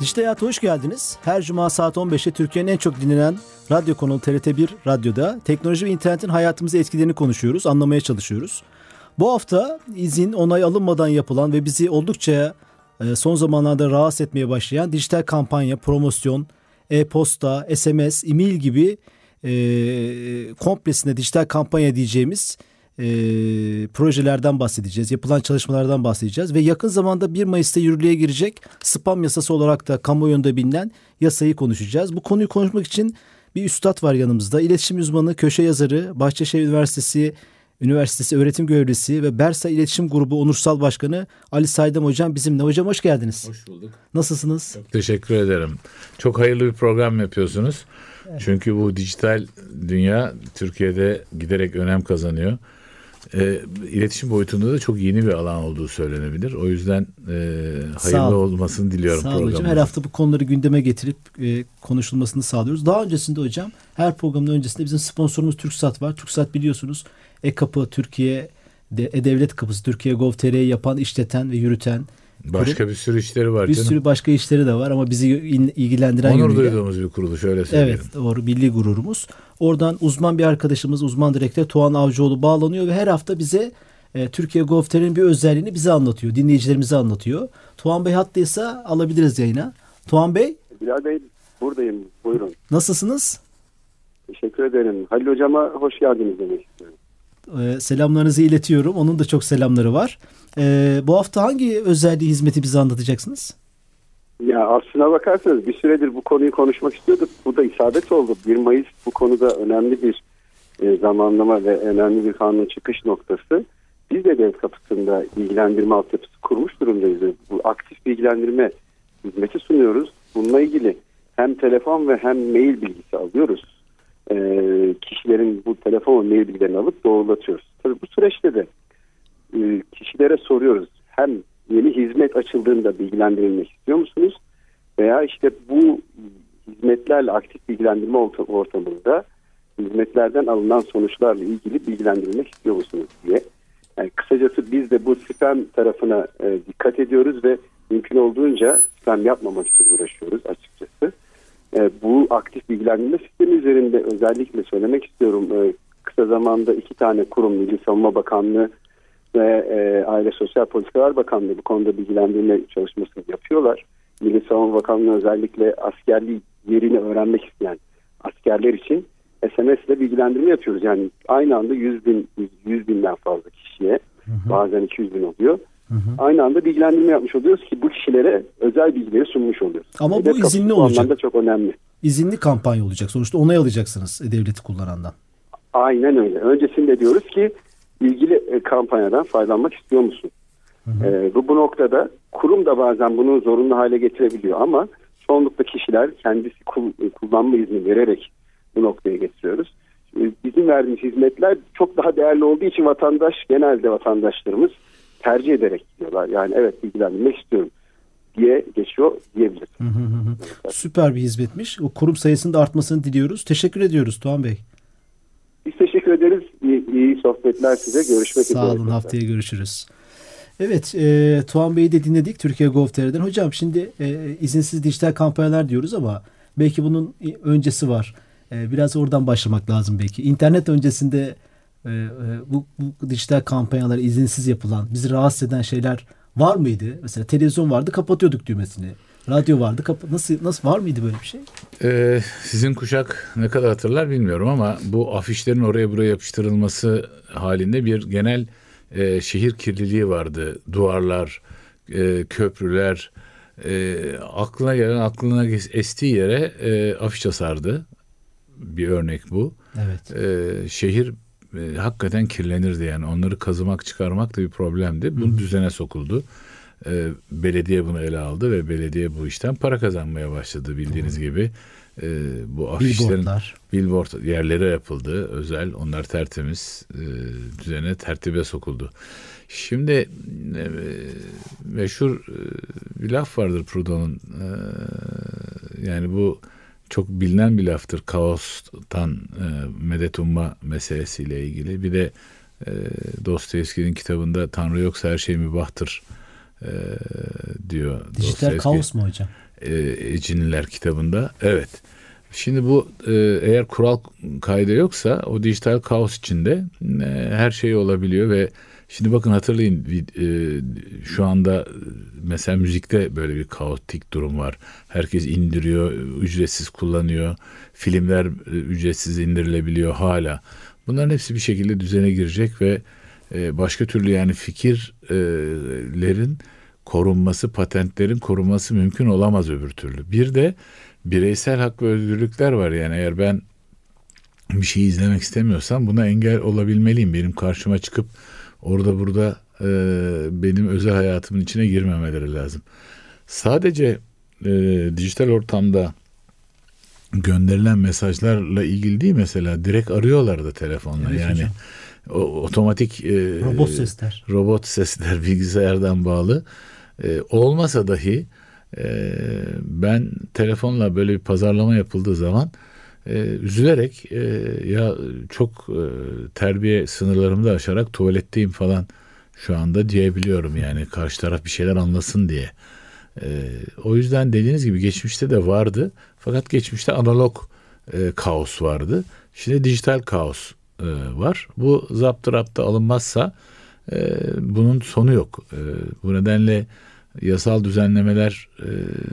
Dijital Hayat'a hoş geldiniz. Her cuma saat 15'te Türkiye'nin en çok dinlenen radyo kanalı TRT1 Radyo'da teknoloji ve internetin hayatımıza etkilerini konuşuyoruz, anlamaya çalışıyoruz. Bu hafta izin onay alınmadan yapılan ve bizi oldukça e, son zamanlarda rahatsız etmeye başlayan dijital kampanya, promosyon, e-posta, SMS, e-mail gibi e, komplesine dijital kampanya diyeceğimiz e, projelerden bahsedeceğiz. Yapılan çalışmalardan bahsedeceğiz ve yakın zamanda 1 Mayıs'ta yürürlüğe girecek spam yasası olarak da kamuoyunda bilinen yasayı konuşacağız. Bu konuyu konuşmak için bir üstad var yanımızda. İletişim uzmanı, köşe yazarı, Bahçeşehir Üniversitesi Üniversitesi öğretim görevlisi ve Bersa İletişim Grubu Onursal Başkanı Ali Saydam Hocam bizimle. Hocam hoş geldiniz. Hoş bulduk. Nasılsınız? Çok teşekkür ederim. Çok hayırlı bir program yapıyorsunuz. Evet. Çünkü bu dijital dünya Türkiye'de giderek önem kazanıyor. E, iletişim boyutunda da çok yeni bir alan olduğu söylenebilir. O yüzden e, hayırlı olmasını diliyorum Sağ olun hocam. Her hafta bu konuları gündeme getirip e, konuşulmasını sağlıyoruz. Daha öncesinde hocam her programın öncesinde bizim sponsorumuz TürkSat var. TürkSat biliyorsunuz e-kapı Türkiye e-devlet kapısı Türkiye Gov.tr'yi yapan, işleten ve yürüten Başka kurum. bir sürü işleri var bir canım. Bir sürü başka işleri de var ama bizi ilgilendiren Onur yönüyle. duyduğumuz bir kuruluş öyle söyleyeyim. Evet doğru milli gururumuz. Oradan uzman bir arkadaşımız uzman direktör Tuğan Avcıoğlu bağlanıyor ve her hafta bize e, Türkiye Gov.tr'nin bir özelliğini bize anlatıyor. Dinleyicilerimize anlatıyor. Tuğan Bey hattaysa alabiliriz yayına. Tuğan Bey. Bilal Bey buradayım buyurun. Nasılsınız? Teşekkür ederim. Halil Hocama hoş geldiniz demek istiyorum. Ee, selamlarınızı iletiyorum. Onun da çok selamları var. Ee, bu hafta hangi özelliği hizmeti bize anlatacaksınız? Ya aslına bakarsanız bir süredir bu konuyu konuşmak istiyorduk. Bu da isabet oldu. 1 Mayıs bu konuda önemli bir e, zamanlama ve önemli bir kanun çıkış noktası. Biz de devlet kapısında bilgilendirme altyapısı kurmuş durumdayız. Bu aktif bilgilendirme hizmeti sunuyoruz. Bununla ilgili hem telefon ve hem mail bilgisi alıyoruz e, kişilerin bu telefon ve mail bilgilerini alıp doğrulatıyoruz. Tabii bu süreçte de e, kişilere soruyoruz. Hem yeni hizmet açıldığında bilgilendirilmek istiyor musunuz? Veya işte bu hizmetlerle aktif bilgilendirme ortamında hizmetlerden alınan sonuçlarla ilgili bilgilendirilmek istiyor musunuz diye. Yani kısacası biz de bu spam tarafına e, dikkat ediyoruz ve mümkün olduğunca spam yapmamak için uğraşıyoruz açıkçası. E, bu aktif bilgilendirme sistemi üzerinde özellikle söylemek istiyorum. E, kısa zamanda iki tane kurum Milli Savunma Bakanlığı ve e, Aile Sosyal Politikalar Bakanlığı bu konuda bilgilendirme çalışmasını yapıyorlar. Milli Savunma Bakanlığı özellikle askerliği yerini öğrenmek isteyen askerler için SMS ile bilgilendirme yapıyoruz. Yani aynı anda 100 bin, 100 binden fazla kişiye hı hı. bazen 200 bin oluyor. Hı hı. Aynı anda bilgilendirme yapmış oluyoruz ki bu kişilere özel bilgileri sunmuş oluyoruz. Ama Hedef bu izinli olacak. Bu çok önemli. İzinli kampanya olacak. Sonuçta onay alacaksınız devleti kullanandan. Aynen öyle. Öncesinde diyoruz ki ilgili e, kampanyadan faydalanmak istiyor musun? Hı hı. E, bu, bu noktada kurum da bazen bunu zorunlu hale getirebiliyor ama çoğunlukla kişiler kendisi kul, kullanma izni vererek bu noktaya getiriyoruz. E, bizim verdiğimiz hizmetler çok daha değerli olduğu için vatandaş genelde vatandaşlarımız tercih ederek gidiyorlar. Yani evet bilgilendirmek istiyorum diye geçiyor diyebiliriz. Süper bir hizmetmiş. O kurum sayısının da artmasını diliyoruz. Teşekkür ediyoruz Tuğan Bey. Teşekkür ederiz. İyi, iyi sohbetler size. Görüşmek üzere. Sağ olun. Haftaya görüşürüz. Evet, e, Tuğan Bey'i de dinledik Türkiye Gov.tr'den. Hocam şimdi e, izinsiz dijital kampanyalar diyoruz ama belki bunun öncesi var. E, biraz oradan başlamak lazım belki. İnternet öncesinde e, e, bu, bu dijital kampanyalar izinsiz yapılan, bizi rahatsız eden şeyler var mıydı? Mesela televizyon vardı, kapatıyorduk düğmesini. Radyo vardı, kapa- nasıl nasıl var mıydı böyle bir şey? Ee, sizin kuşak ne kadar hatırlar bilmiyorum ama bu afişlerin oraya buraya yapıştırılması halinde bir genel e, şehir kirliliği vardı. Duvarlar, e, köprüler, e, aklına gelen aklına estiği yere e, afiş asardı. Bir örnek bu. Evet. E, şehir e, hakikaten kirlenirdi yani. Onları kazımak çıkarmak da bir problemdi. Bu Hı-hı. düzene sokuldu. E, belediye bunu ele aldı ve belediye bu işten para kazanmaya başladı bildiğiniz Hı-hı. gibi. e, bu afişlerin Billboardlar. billboard yerlere yapıldı özel onlar tertemiz e, düzene tertibe sokuldu. Şimdi e, meşhur e, bir laf vardır Proudhon'un e, yani bu çok bilinen bir laftır kaostan e, medet umma meselesiyle ilgili bir de e, Dostoyevski'nin kitabında Tanrı yoksa her şey mübahtır e, diyor. Dijital Dostoyevski. kaos mu hocam? E, Eciniler kitabında. Evet. Şimdi bu e, eğer kural kaydı yoksa o dijital kaos içinde e, her şey olabiliyor ve şimdi bakın hatırlayın vid- e, şu anda e, mesela müzikte böyle bir kaotik durum var. Herkes indiriyor, ücretsiz kullanıyor. Filmler e, ücretsiz indirilebiliyor hala. Bunların hepsi bir şekilde düzene girecek ve e, başka türlü yani fikirlerin korunması, patentlerin korunması mümkün olamaz öbür türlü. Bir de bireysel hak ve özgürlükler var. Yani eğer ben bir şey izlemek istemiyorsam buna engel olabilmeliyim. Benim karşıma çıkıp orada burada e, benim özel hayatımın içine girmemeleri lazım. Sadece e, dijital ortamda gönderilen mesajlarla ilgili değil mesela direkt arıyorlar da telefonla Evet yani hocam. O, otomatik e, Robot sesler. robot sesler bilgisayardan bağlı e, olmasa dahi e, ben telefonla böyle bir pazarlama yapıldığı zaman e, üzülerek e, ya çok e, terbiye sınırlarımı da aşarak tuvaletteyim falan şu anda diyebiliyorum yani karşı taraf bir şeyler anlasın diye. E, o yüzden dediğiniz gibi geçmişte de vardı fakat geçmişte analog e, kaos vardı. Şimdi dijital kaos e, var. Bu zaptı raptı alınmazsa e, bunun sonu yok. E, bu nedenle yasal düzenlemeler e,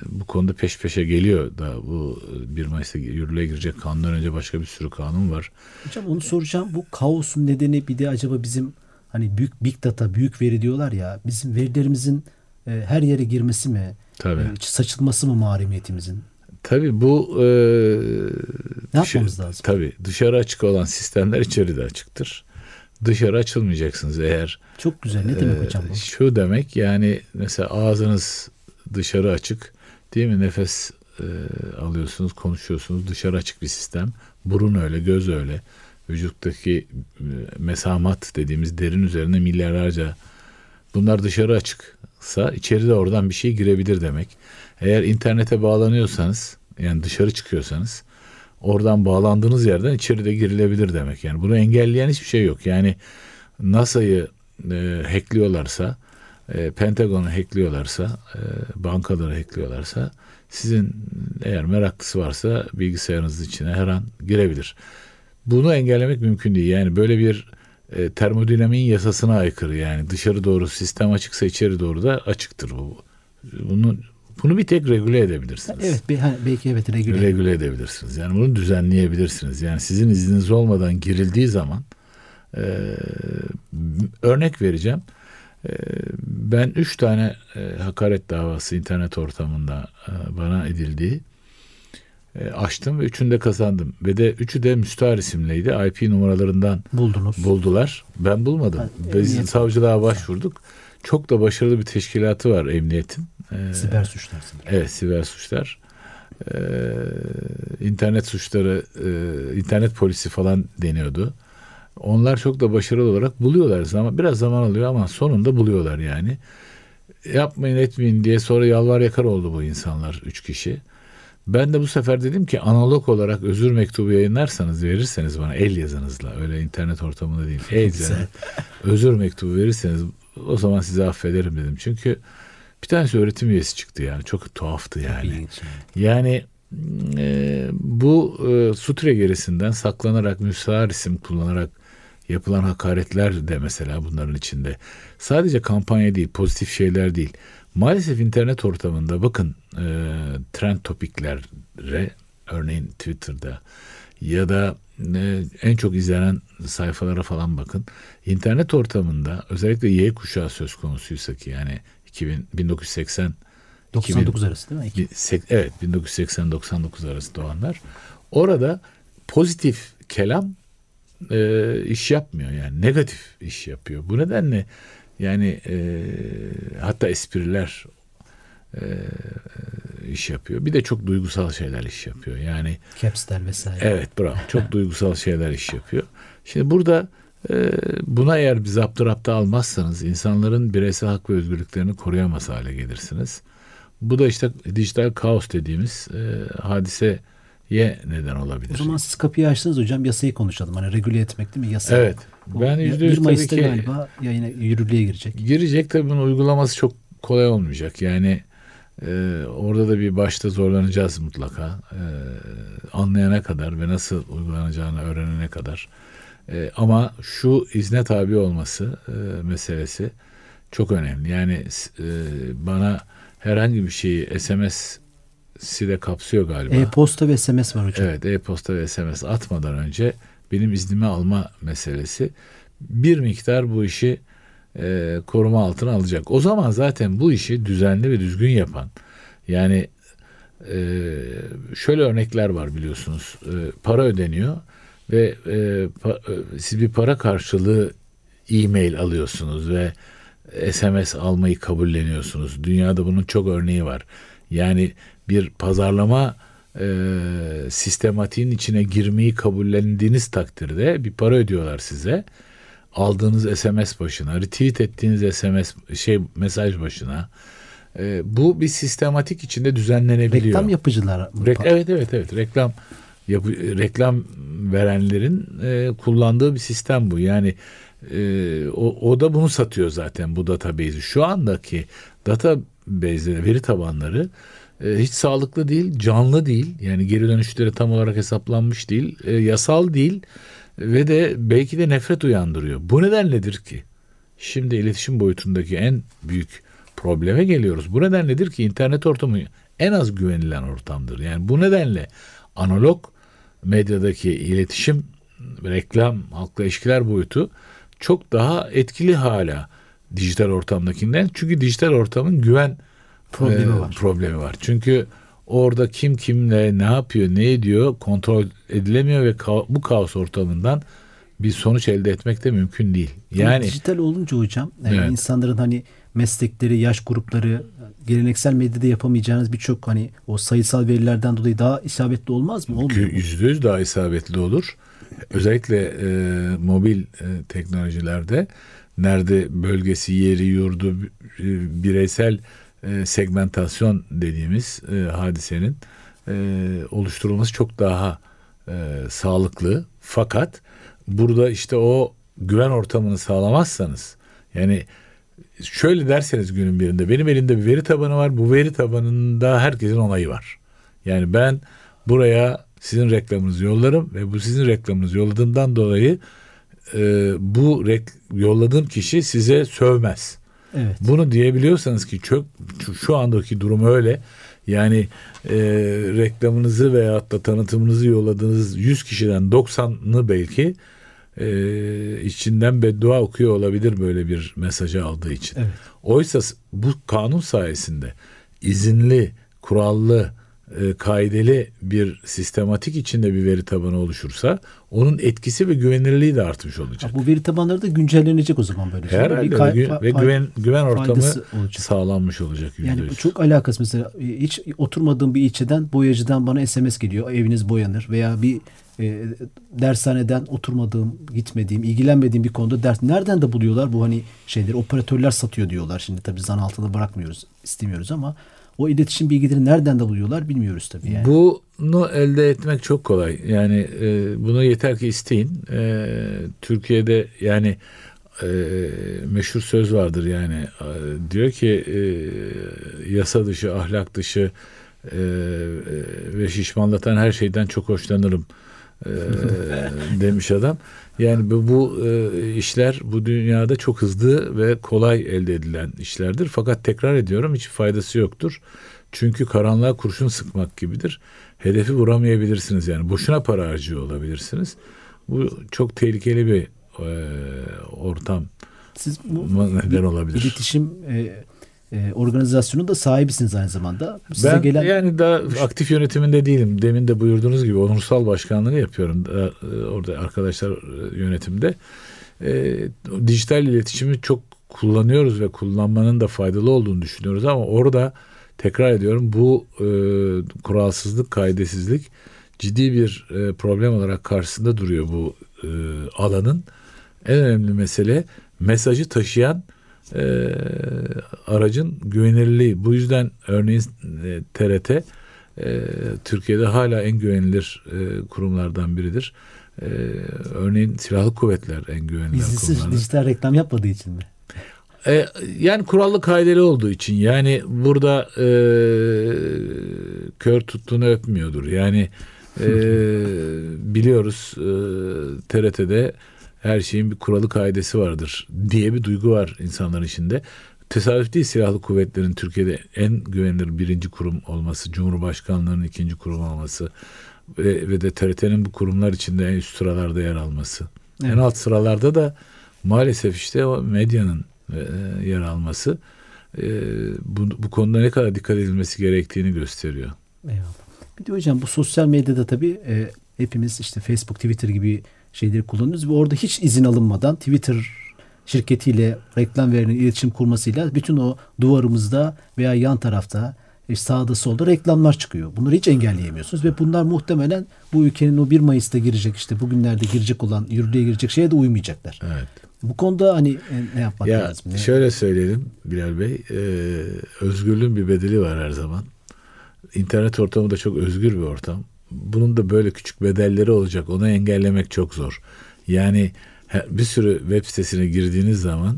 bu konuda peş peşe geliyor da bu e, 1 Mayıs'ta yürürlüğe girecek kanundan önce başka bir sürü kanun var. Hocam onu soracağım. Bu kaosun nedeni bir de acaba bizim hani büyük big data, büyük veri diyorlar ya. Bizim verilerimizin e, her yere girmesi mi? Tabii. E, saçılması mı mahremiyetimizin? Tabii bu e, Ne dışı- yapmamız lazım? Tabii dışarı açık olan sistemler içeride açıktır. Dışarı açılmayacaksınız eğer Çok güzel. Ne demek Ee, hocam bu? Şu demek yani mesela ağzınız dışarı açık değil mi? Nefes e, alıyorsunuz, konuşuyorsunuz. Dışarı açık bir sistem. Burun öyle, göz öyle. Vücuttaki e, mesamat dediğimiz derin üzerine milyarlarca bunlar dışarı açıksa içeride oradan bir şey girebilir demek. Eğer internete bağlanıyorsanız yani dışarı çıkıyorsanız oradan bağlandığınız yerden içeride girilebilir demek. Yani bunu engelleyen hiçbir şey yok. Yani NASA'yı e, hackliyorlarsa, e, Pentagon'u hackliyorlarsa, e, bankaları hackliyorlarsa sizin eğer meraklısı varsa bilgisayarınızın içine her an girebilir. Bunu engellemek mümkün değil. Yani böyle bir e, termodinamiğin yasasına aykırı yani dışarı doğru sistem açıksa içeri doğru da açıktır bu. Bunu bunu bir tek regüle edebilirsiniz. Evet belki evet regüle. Regüle edebilirsiniz. Yani bunu düzenleyebilirsiniz. Yani sizin izniniz olmadan girildiği zaman e, örnek vereceğim. E, ben üç tane e, hakaret davası internet ortamında e, bana edildiği e, açtım ve üçünü de kazandım. Ve de üçü de müstahar isimliydi. IP numaralarından Buldunuz. buldular. Ben bulmadım. Ha, Biz savcılığa başvurduk. Çok da başarılı bir teşkilatı var emniyetin. E, Siber suçlar. Evet siber suçlar. Ee, internet suçları, e, internet polisi falan deniyordu. Onlar çok da başarılı olarak buluyorlar zaman biraz zaman alıyor ama sonunda buluyorlar yani. Yapmayın etmeyin diye sonra yalvar yakar oldu bu insanlar üç kişi. Ben de bu sefer dedim ki analog olarak özür mektubu yayınlarsanız verirseniz bana el yazınızla öyle internet ortamında değil el Güzel. yazın. özür mektubu verirseniz o zaman sizi affederim dedim. Çünkü bir tanesi öğretim üyesi çıktı yani çok tuhaftı yani. Yani e, bu e, sutre gerisinden saklanarak müstahar isim kullanarak yapılan hakaretler de mesela bunların içinde. Sadece kampanya değil, pozitif şeyler değil. Maalesef internet ortamında bakın e, trend topiklere örneğin Twitter'da ya da e, en çok izlenen sayfalara falan bakın. İnternet ortamında özellikle Y kuşağı söz konusuysa ki yani 2000, 1980 99 arası değil mi? Evet 1980-99 arası doğanlar. Orada pozitif kelam e, iş yapmıyor yani negatif iş yapıyor. Bu nedenle yani e, hatta espriler e, iş yapıyor. Bir de çok duygusal şeyler iş yapıyor. Yani Caps'ler vesaire. Evet bravo. Çok duygusal şeyler iş yapıyor. Şimdi burada e, buna eğer bir zaptı almazsanız insanların bireysel hak ve özgürlüklerini koruyamaz hale gelirsiniz. Bu da işte dijital kaos dediğimiz e, hadiseye neden olabilir. O zaman siz kapıyı açtınız hocam yasayı konuşalım. Hani regüle etmek değil mi yasa? Evet. Ben yüzde yüz 1 Mayıs'ta tabii ki galiba yayına yürürlüğe girecek. girecek tabii bunun uygulaması çok kolay olmayacak. Yani e, orada da bir başta zorlanacağız mutlaka. E, anlayana kadar ve nasıl uygulanacağını öğrenene kadar. E, ama şu izne tabi olması e, meselesi çok önemli. Yani e, bana herhangi bir şeyi SMS'i de kapsıyor galiba. E-posta ve SMS var hocam. Evet e-posta ve SMS atmadan önce benim iznimi alma meselesi bir miktar bu işi e, koruma altına alacak. O zaman zaten bu işi düzenli ve düzgün yapan yani e, şöyle örnekler var biliyorsunuz. E, para ödeniyor ve e, pa, e, siz bir para karşılığı e-mail alıyorsunuz ve SMS almayı kabulleniyorsunuz. Dünyada bunun çok örneği var. Yani bir pazarlama e, sistematiğin içine girmeyi kabullendiğiniz takdirde bir para ödüyorlar size. Aldığınız SMS başına, retweet ettiğiniz SMS şey mesaj başına. E, bu bir sistematik içinde düzenlenebiliyor. Reklam yapıcılar. Rek, evet evet evet reklam yapı, reklam verenlerin e, kullandığı bir sistem bu. Yani e, o, o da bunu satıyor zaten bu database'i. Şu andaki database'leri, veri tabanları e, hiç sağlıklı değil, canlı değil. Yani geri dönüşleri tam olarak hesaplanmış değil, e, yasal değil ve de belki de nefret uyandırıyor. Bu nedenledir ki şimdi iletişim boyutundaki en büyük probleme geliyoruz. Bu nedenledir ki internet ortamı en az güvenilen ortamdır. Yani bu nedenle analog medyadaki iletişim, reklam, halkla ilişkiler boyutu çok daha etkili hala dijital ortamdakinden. Çünkü dijital ortamın güven Problemi e, var. problemi var. Çünkü orada kim kimle ne yapıyor, ne ediyor kontrol edilemiyor ve ka- bu kaos ortamından bir sonuç elde etmek de mümkün değil. Yani Yani dijital olunca hocam yani Evet. insanların hani meslekleri, yaş grupları, geleneksel medyada yapamayacağınız birçok hani o sayısal verilerden dolayı daha isabetli olmaz mı? Olmuyor mu? yüzde yüz daha isabetli olur. Özellikle e, mobil e, teknolojilerde nerede bölgesi, yeri, yurdu, e, bireysel e, segmentasyon dediğimiz e, hadisenin e, oluşturulması çok daha e, sağlıklı. Fakat burada işte o güven ortamını sağlamazsanız yani şöyle derseniz günün birinde benim elimde bir veri tabanı var. Bu veri tabanında herkesin onayı var. Yani ben buraya sizin reklamınızı yollarım ve bu sizin reklamınızı yolladığımdan dolayı e, bu rek- yolladığım kişi size sövmez. Evet. Bunu diyebiliyorsanız ki çok şu, andaki durum öyle. Yani e, reklamınızı veyahut da tanıtımınızı yolladığınız 100 kişiden 90'ını belki e, içinden beddua okuyor olabilir böyle bir mesajı aldığı için. Evet. Oysa bu kanun sayesinde izinli, kurallı, e, kaideli bir sistematik içinde bir veri tabanı oluşursa onun etkisi ve güvenilirliği de artmış olacak. Ha, bu veri tabanları da güncellenecek o zaman böyle. Herhalde Bir kay- ve, gü- güven güven ortamı olacak. sağlanmış olacak yüzde Yani bu çok alakası mesela hiç oturmadığım bir ilçeden boyacıdan bana SMS geliyor eviniz boyanır veya bir e, dershaneden oturmadığım, gitmediğim, ilgilenmediğim bir konuda ders nereden de buluyorlar bu hani şeyleri operatörler satıyor diyorlar. Şimdi tabii zan altında bırakmıyoruz, istemiyoruz ama o iletişim bilgileri nereden de buluyorlar bilmiyoruz tabii yani. Bunu elde etmek çok kolay. Yani e, bunu yeter ki isteyin. E, Türkiye'de yani e, meşhur söz vardır yani e, diyor ki e, yasa dışı, ahlak dışı e, e, ve şişmanlatan her şeyden çok hoşlanırım e, demiş adam. Yani bu, bu e, işler bu dünyada çok hızlı ve kolay elde edilen işlerdir. Fakat tekrar ediyorum hiç faydası yoktur. Çünkü karanlığa kurşun sıkmak gibidir. Hedefi vuramayabilirsiniz yani. Boşuna para harcıyor olabilirsiniz. Bu çok tehlikeli bir e, ortam Siz bu neden olabilir. iletişim e, e, organizasyonu da sahibisiniz aynı zamanda. Size ben gelen yani daha aktif yönetiminde değilim. Demin de buyurduğunuz gibi onursal başkanlığı yapıyorum. E, orada arkadaşlar e, yönetimde. E, dijital iletişimi çok kullanıyoruz ve kullanmanın da faydalı olduğunu düşünüyoruz ama orada tekrar ediyorum bu e, kuralsızlık, kaidesizlik ciddi bir e, problem olarak karşısında duruyor bu e, alanın. En önemli mesele mesajı taşıyan e, aracın güvenilirliği. Bu yüzden örneğin e, TRT e, Türkiye'de hala en güvenilir e, kurumlardan biridir. E, örneğin silahlı kuvvetler en güvenilir Bizsiz kurumlardan. dijital reklam yapmadığı için mi? E, yani kurallı kaideli olduğu için yani burada e, kör tuttuğunu öpmüyordur. Yani e, biliyoruz e, TRT'de her şeyin bir kuralı kaidesi vardır diye bir duygu var insanların içinde. Tesadüf değil silahlı kuvvetlerin Türkiye'de en güvenilir birinci kurum olması, Cumhurbaşkanlığının ikinci kurum olması ve, ve de TRT'nin bu kurumlar içinde en üst sıralarda yer alması. Evet. En alt sıralarda da maalesef işte o medyanın e, yer alması e, bu, bu konuda ne kadar dikkat edilmesi gerektiğini gösteriyor. Eyvallah. Bir de hocam bu sosyal medyada tabii e, hepimiz işte Facebook, Twitter gibi şeyleri kullanıyoruz ve orada hiç izin alınmadan Twitter şirketiyle reklam veren iletişim kurmasıyla bütün o duvarımızda veya yan tarafta e, sağda solda reklamlar çıkıyor. Bunları hiç engelleyemiyorsunuz ve bunlar muhtemelen bu ülkenin o 1 Mayıs'ta girecek işte bugünlerde girecek olan yürürlüğe girecek şeye de uymayacaklar. Evet. Bu konuda hani e, ne yapmak Ya lazım? Ne? şöyle söyleyelim Bilal Bey, e, özgürlüğün bir bedeli var her zaman. İnternet ortamı da çok özgür bir ortam. Bunun da böyle küçük bedelleri olacak. Onu engellemek çok zor. Yani bir sürü web sitesine girdiğiniz zaman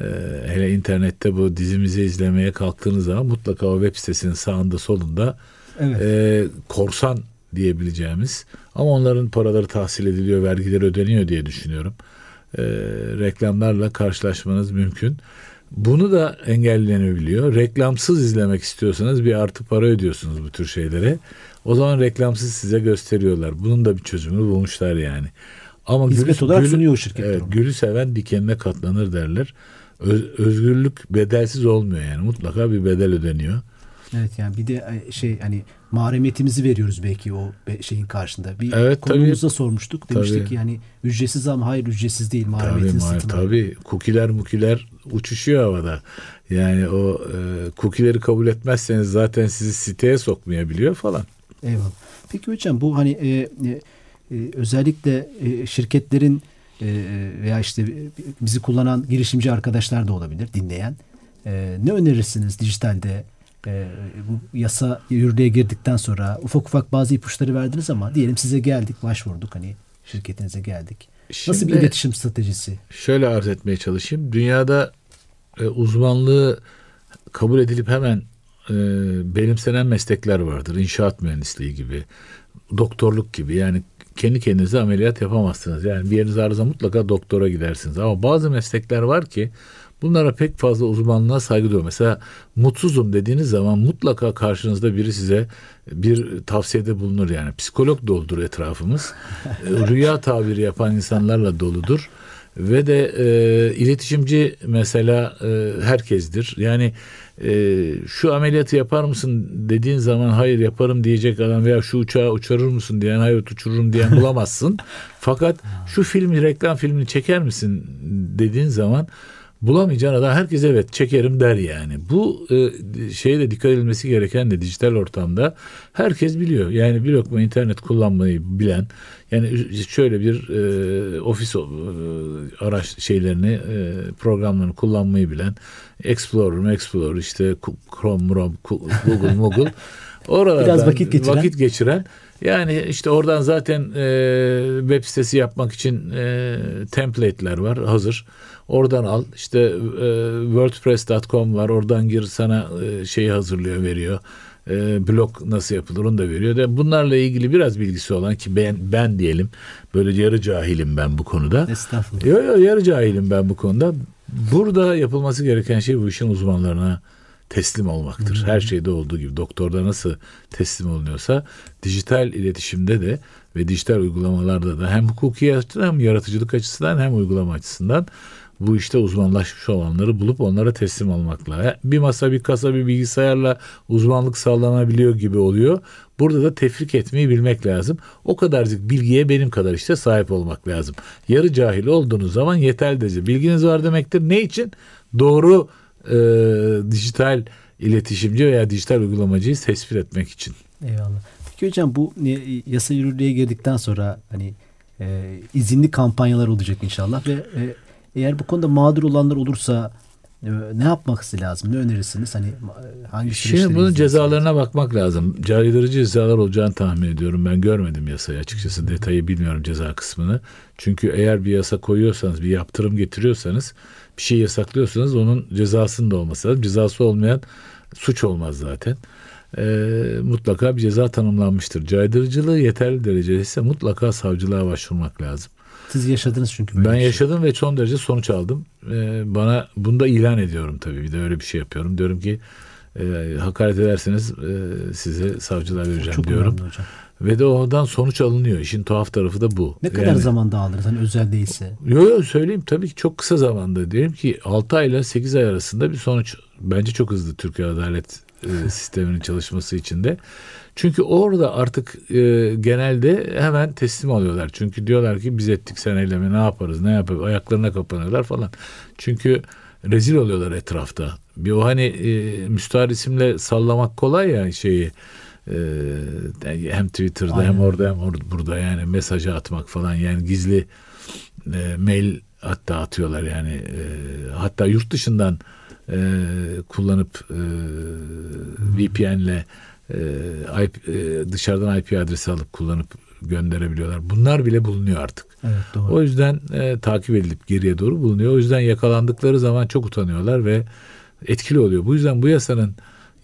e, hele internette bu dizimizi izlemeye kalktığınız zaman mutlaka o web sitesinin sağında solunda Evet. e, korsan diyebileceğimiz ama onların paraları tahsil ediliyor, vergileri ödeniyor diye düşünüyorum. E, reklamlarla karşılaşmanız mümkün. Bunu da engellenebiliyor. Reklamsız izlemek istiyorsanız bir artı para ödüyorsunuz bu tür şeylere. O zaman reklamsız size gösteriyorlar. Bunun da bir çözümünü bulmuşlar yani. Ama Hizmet olarak sunuyor şirketler Evet, onu. gülü seven dikenine katlanır derler. Öz- özgürlük bedelsiz olmuyor yani. Mutlaka bir bedel ödeniyor. Evet yani bir de e, şey hani mahremiyetimizi veriyoruz belki o şeyin karşında. Bir Evet, konumuzda sormuştuk. Demiştik Tabii. ki yani ücretsiz ama hayır ücretsiz değil Tabii, mahremiyetin ma- satın tabii. Kukiler mukiler uçuşuyor havada. Yani o e, kukileri kabul etmezseniz zaten sizi siteye sokmayabiliyor falan. Eyvallah. Peki hocam bu hani e, e, e, özellikle e, şirketlerin e, veya işte bizi kullanan girişimci arkadaşlar da olabilir dinleyen. E, ne önerirsiniz dijitalde? E, bu yasa yürürlüğe girdikten sonra ufak ufak bazı ipuçları verdiniz ama diyelim size geldik başvurduk hani şirketinize geldik. Nasıl bir Şimdi- iletişim stratejisi? Şöyle arz etmeye çalışayım. Dünyada e, uzmanlığı kabul edilip hemen e, benimsenen meslekler vardır. İnşaat mühendisliği gibi, doktorluk gibi. Yani kendi kendinize ameliyat yapamazsınız. Yani bir yeriniz arıza mutlaka doktora gidersiniz. Ama bazı meslekler var ki bunlara pek fazla uzmanlığa saygı duyuyor. Mesela mutsuzum dediğiniz zaman mutlaka karşınızda biri size bir tavsiyede bulunur yani. Psikolog doludur etrafımız. E, Rüya tabiri yapan insanlarla doludur. Ve de e, iletişimci mesela e, herkestir. Yani e, şu ameliyatı yapar mısın dediğin zaman hayır yaparım diyecek adam veya şu uçağı uçurur musun diyen hayır uçururum diyen bulamazsın. Fakat şu filmi reklam filmini çeker misin dediğin zaman bulamayacağın adam herkes evet çekerim der yani. Bu e, şeye dikkat edilmesi gereken de dijital ortamda herkes biliyor. Yani bir lokma internet kullanmayı bilen yani şöyle bir e, ofis e, araç şeylerini e, programlarını kullanmayı bilen Explorer, Explorer işte Chrome, Chrome Google, Google oralardan Biraz vakit geçiren. vakit geçiren yani işte oradan zaten e, web sitesi yapmak için e, template'ler var hazır. Oradan al. İşte e, wordpress.com var. Oradan gir sana e, şeyi hazırlıyor, veriyor. E, blog nasıl yapılır onu da veriyor. De bunlarla ilgili biraz bilgisi olan ki ben ben diyelim böyle yarı cahilim ben bu konuda. Estağfurullah. Yo, yo, yarı cahilim ben bu konuda. Burada yapılması gereken şey bu işin uzmanlarına teslim olmaktır. Her şeyde olduğu gibi doktorda nasıl teslim olunuyorsa dijital iletişimde de ve dijital uygulamalarda da hem hukuki açıdan hem yaratıcılık açısından hem uygulama açısından bu işte uzmanlaşmış olanları bulup onlara teslim olmakla. Bir masa, bir kasa, bir bilgisayarla uzmanlık sağlanabiliyor gibi oluyor. Burada da tefrik etmeyi bilmek lazım. O kadarcık bilgiye benim kadar işte sahip olmak lazım. Yarı cahil olduğunuz zaman yeterli derece bilginiz var demektir. Ne için? Doğru e, dijital iletişimci veya dijital uygulamacıyı tespit etmek için. Eyvallah. Peki hocam bu e, yasa yürürlüğe girdikten sonra hani e, izinli kampanyalar olacak inşallah ve e, eğer bu konuda mağdur olanlar olursa e, ne yapması lazım? Ne önerirsiniz? Hani e, hangi Şimdi bunun cezalarına bakmak lazım. Caydırıcı cezalar olacağını tahmin ediyorum. Ben görmedim yasayı açıkçası. Detayı bilmiyorum ceza kısmını. Çünkü eğer bir yasa koyuyorsanız, bir yaptırım getiriyorsanız, bir şey yasaklıyorsanız onun cezasının da olması lazım. Cezası olmayan suç olmaz zaten. E, mutlaka bir ceza tanımlanmıştır. Caydırıcılığı yeterli derecede ise mutlaka savcılığa başvurmak lazım. Siz yaşadınız çünkü. Böyle ben şey. yaşadım ve son derece sonuç aldım. Ee, bana bunu da ilan ediyorum tabii. Bir de öyle bir şey yapıyorum. Diyorum ki e, hakaret ederseniz e, size savcılığa vereceğim Çok diyorum. Hocam. Ve de oradan sonuç alınıyor. İşin tuhaf tarafı da bu. Ne kadar yani, zamanda alırız hani özel değilse? Yok yok söyleyeyim tabii ki çok kısa zamanda. Diyelim ki 6 ay ile 8 ay arasında bir sonuç bence çok hızlı Türkiye adalet e, sisteminin çalışması içinde. Çünkü orada artık e, genelde hemen teslim alıyorlar. Çünkü diyorlar ki biz ettik sen eylemi ne yaparız ne yaparız ayaklarına kapanıyorlar falan. Çünkü rezil oluyorlar etrafta. Bir o hani e, müstahar isimle sallamak kolay ya şeyi. E, hem Twitter'da Aynen. hem orada hem orada, burada yani mesajı atmak falan yani gizli e, mail hatta atıyorlar yani e, hatta yurt dışından e, kullanıp e, VPN'le e, IP, e, dışarıdan IP adresi alıp kullanıp gönderebiliyorlar. Bunlar bile bulunuyor artık. Evet, doğru. O yüzden e, takip edilip geriye doğru bulunuyor. O yüzden yakalandıkları zaman çok utanıyorlar ve etkili oluyor. Bu yüzden bu yasanın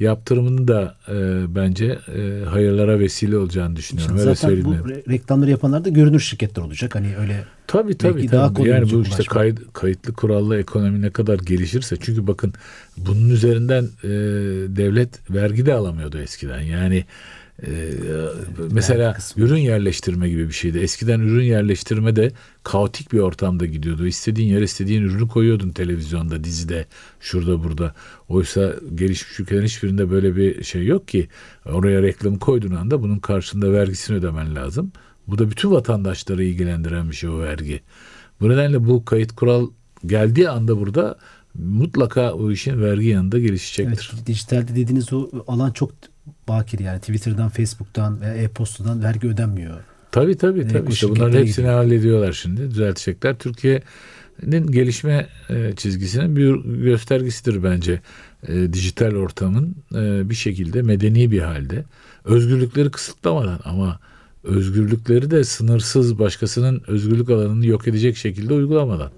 yaptırımını da e, bence e, hayırlara vesile olacağını düşünüyorum. Şimdi öyle zaten bu reklamları yapanlar da görünür şirketler olacak. Hani öyle tabii tabii, tabii. Daha yani bu işte kayıt, kayıtlı kurallı ekonomi ne kadar gelişirse çünkü bakın bunun üzerinden e, devlet vergi de alamıyordu eskiden. Yani ee, mesela ürün yerleştirme gibi bir şeydi. Eskiden ürün yerleştirme de kaotik bir ortamda gidiyordu. İstediğin yere istediğin ürünü koyuyordun televizyonda, dizide, şurada burada. Oysa gelişmiş ülkelerin hiçbirinde böyle bir şey yok ki. Oraya reklamı koyduğun anda bunun karşında vergisini ödemen lazım. Bu da bütün vatandaşları ilgilendiren bir şey o vergi. Bu nedenle bu kayıt kural geldiği anda burada mutlaka o işin vergi yanında gelişecektir. Evet, dijitalde dediğiniz o alan çok bakir yani Twitter'dan, Facebook'tan veya e-postadan vergi ödenmiyor. Tabii tabii. tabii. İşte bunların hepsini gidiyor. hallediyorlar şimdi. Düzeltecekler. Türkiye'nin gelişme e, çizgisinin bir göstergesidir bence. E, dijital ortamın e, bir şekilde medeni bir halde. Özgürlükleri kısıtlamadan ama özgürlükleri de sınırsız başkasının özgürlük alanını yok edecek şekilde uygulamadan.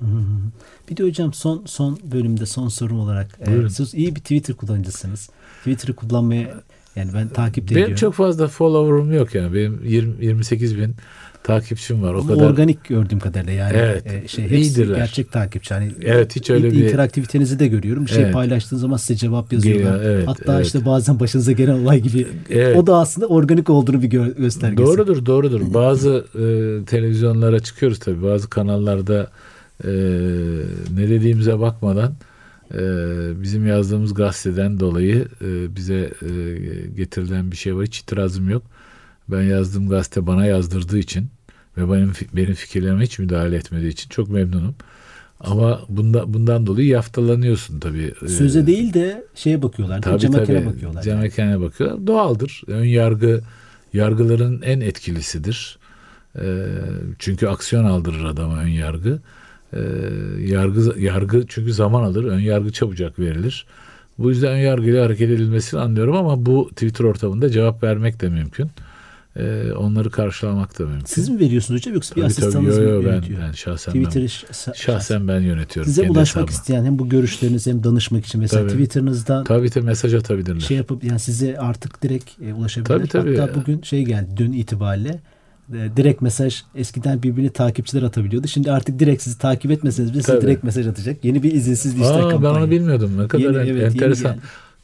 Bir de hocam son son bölümde son sorum olarak e, siz iyi bir Twitter kullanıcısınız. Twitter'ı kullanmaya yani ben takip ediyorum. Benim çok fazla follower'ım yok yani. Benim 20, 28 bin takipçim var. O Ama kadar organik gördüğüm kadarıyla yani. Evet. E, şey iyidirler. gerçek takipçi. Hani evet hiç öyle bir interaktivitenizi de görüyorum. Bir şey evet. paylaştığın zaman size cevap yazıyorlar. Geliyor, evet, Hatta evet. işte bazen başınıza gelen olay gibi. Evet. O da aslında organik olduğunu bir gö- göstergesi. Doğrudur, doğrudur. Bazı e, televizyonlara çıkıyoruz tabii. Bazı kanallarda e, ne dediğimize bakmadan bizim yazdığımız gazeteden dolayı e, bize e, getirilen bir şey var. Hiç itirazım yok. Ben yazdığım gazete bana yazdırdığı için ve benim benim fikirlerime hiç müdahale etmediği için çok memnunum. Ama bunda, bundan dolayı yaftalanıyorsun tabii. Ee, Söze değil de şeye bakıyorlar. Tabii, cam bakıyorlar. Cam yani. bakıyorlar. Doğaldır. Ön yargı yargıların en etkilisidir. Ee, çünkü aksiyon aldırır adama ön yargı. Ee, yargı yargı çünkü zaman alır. Ön yargı çabucak verilir. Bu yüzden ön yargıyla hareket edilmesini anlıyorum ama bu Twitter ortamında cevap vermek de mümkün. Ee, onları karşılamak da mümkün. Siz mi veriyorsunuz hocam yoksa bir asistanınız mı yönetiyor? Ben, ben şahsen Twitter'ı ben, şahsen ben yönetiyorum. Size ulaşmak hesabıma. isteyen hem bu görüşleriniz hem danışmak için mesela tabii. Twitter'ınızdan tabii tabii mesaj atabilirler. Şey yapıp yani size artık direkt e, ulaşabilirler. Tabii, tabii. Hatta bugün şey geldi dün itibariyle e, direkt mesaj eskiden birbirini takipçiler atabiliyordu. Şimdi artık direkt sizi takip etmeseniz bile size direkt mesaj atacak. Yeni bir izinsiz dijital Aa, kampanya. Ben onu bilmiyordum. Ne kadar yeni, evet, enteresan.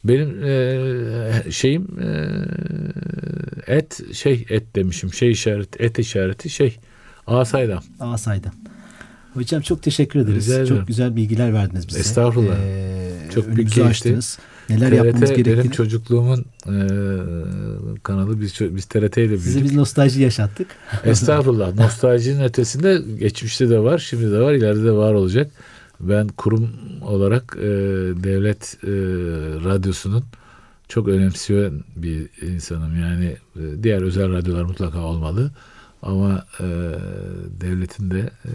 Benim e, şeyim e, et şey et demişim. Şey işareti et işareti şey Asaydam. Asaydam. Hocam çok teşekkür ederiz. Çok güzel bilgiler verdiniz bize. Estağfurullah. Ee, çok büyük açtınız. Neler TRT, yapmamız gerektiğini. Benim çocukluğumun e, kanalı biz, biz TRT ile büyüdük. Size biz nostalji yaşattık. Estağfurullah. Nostaljinin ötesinde geçmişte de var, şimdi de var, ileride de var olacak. Ben kurum olarak e, devlet e, radyosunun çok önemsiyor bir insanım. Yani e, diğer özel radyolar mutlaka olmalı. Ama e, devletin de e,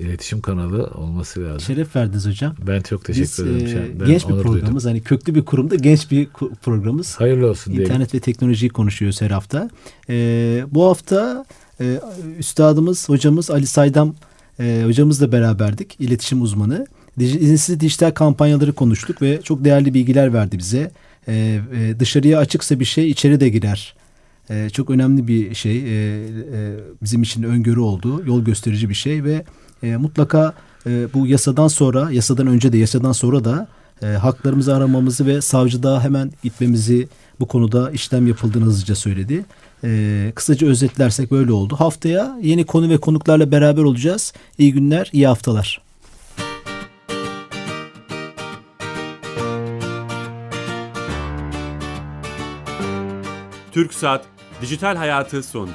iletişim kanalı olması lazım. Şeref verdiniz hocam. Ben çok teşekkür Biz, ederim. E, ben genç bir programımız. duydum. Hani köklü bir kurumda genç bir programımız. Hayırlı olsun diyelim. İnternet ve teknolojiyi konuşuyoruz her hafta. E, bu hafta e, üstadımız, hocamız Ali Saydam e, hocamızla beraberdik. İletişim uzmanı. İzinsiz dijital kampanyaları konuştuk ve çok değerli bilgiler verdi bize. E, e, dışarıya açıksa bir şey içeri de girer. E, çok önemli bir şey. E, e, bizim için öngörü oldu. Yol gösterici bir şey ve e, mutlaka e, bu yasadan sonra, yasadan önce de yasadan sonra da e, haklarımızı aramamızı ve savcılığa hemen gitmemizi bu konuda işlem yapıldığını hızlıca söyledi. E, kısaca özetlersek böyle oldu. Haftaya yeni konu ve konuklarla beraber olacağız. İyi günler, iyi haftalar. Türk Saat Dijital Hayatı sondu.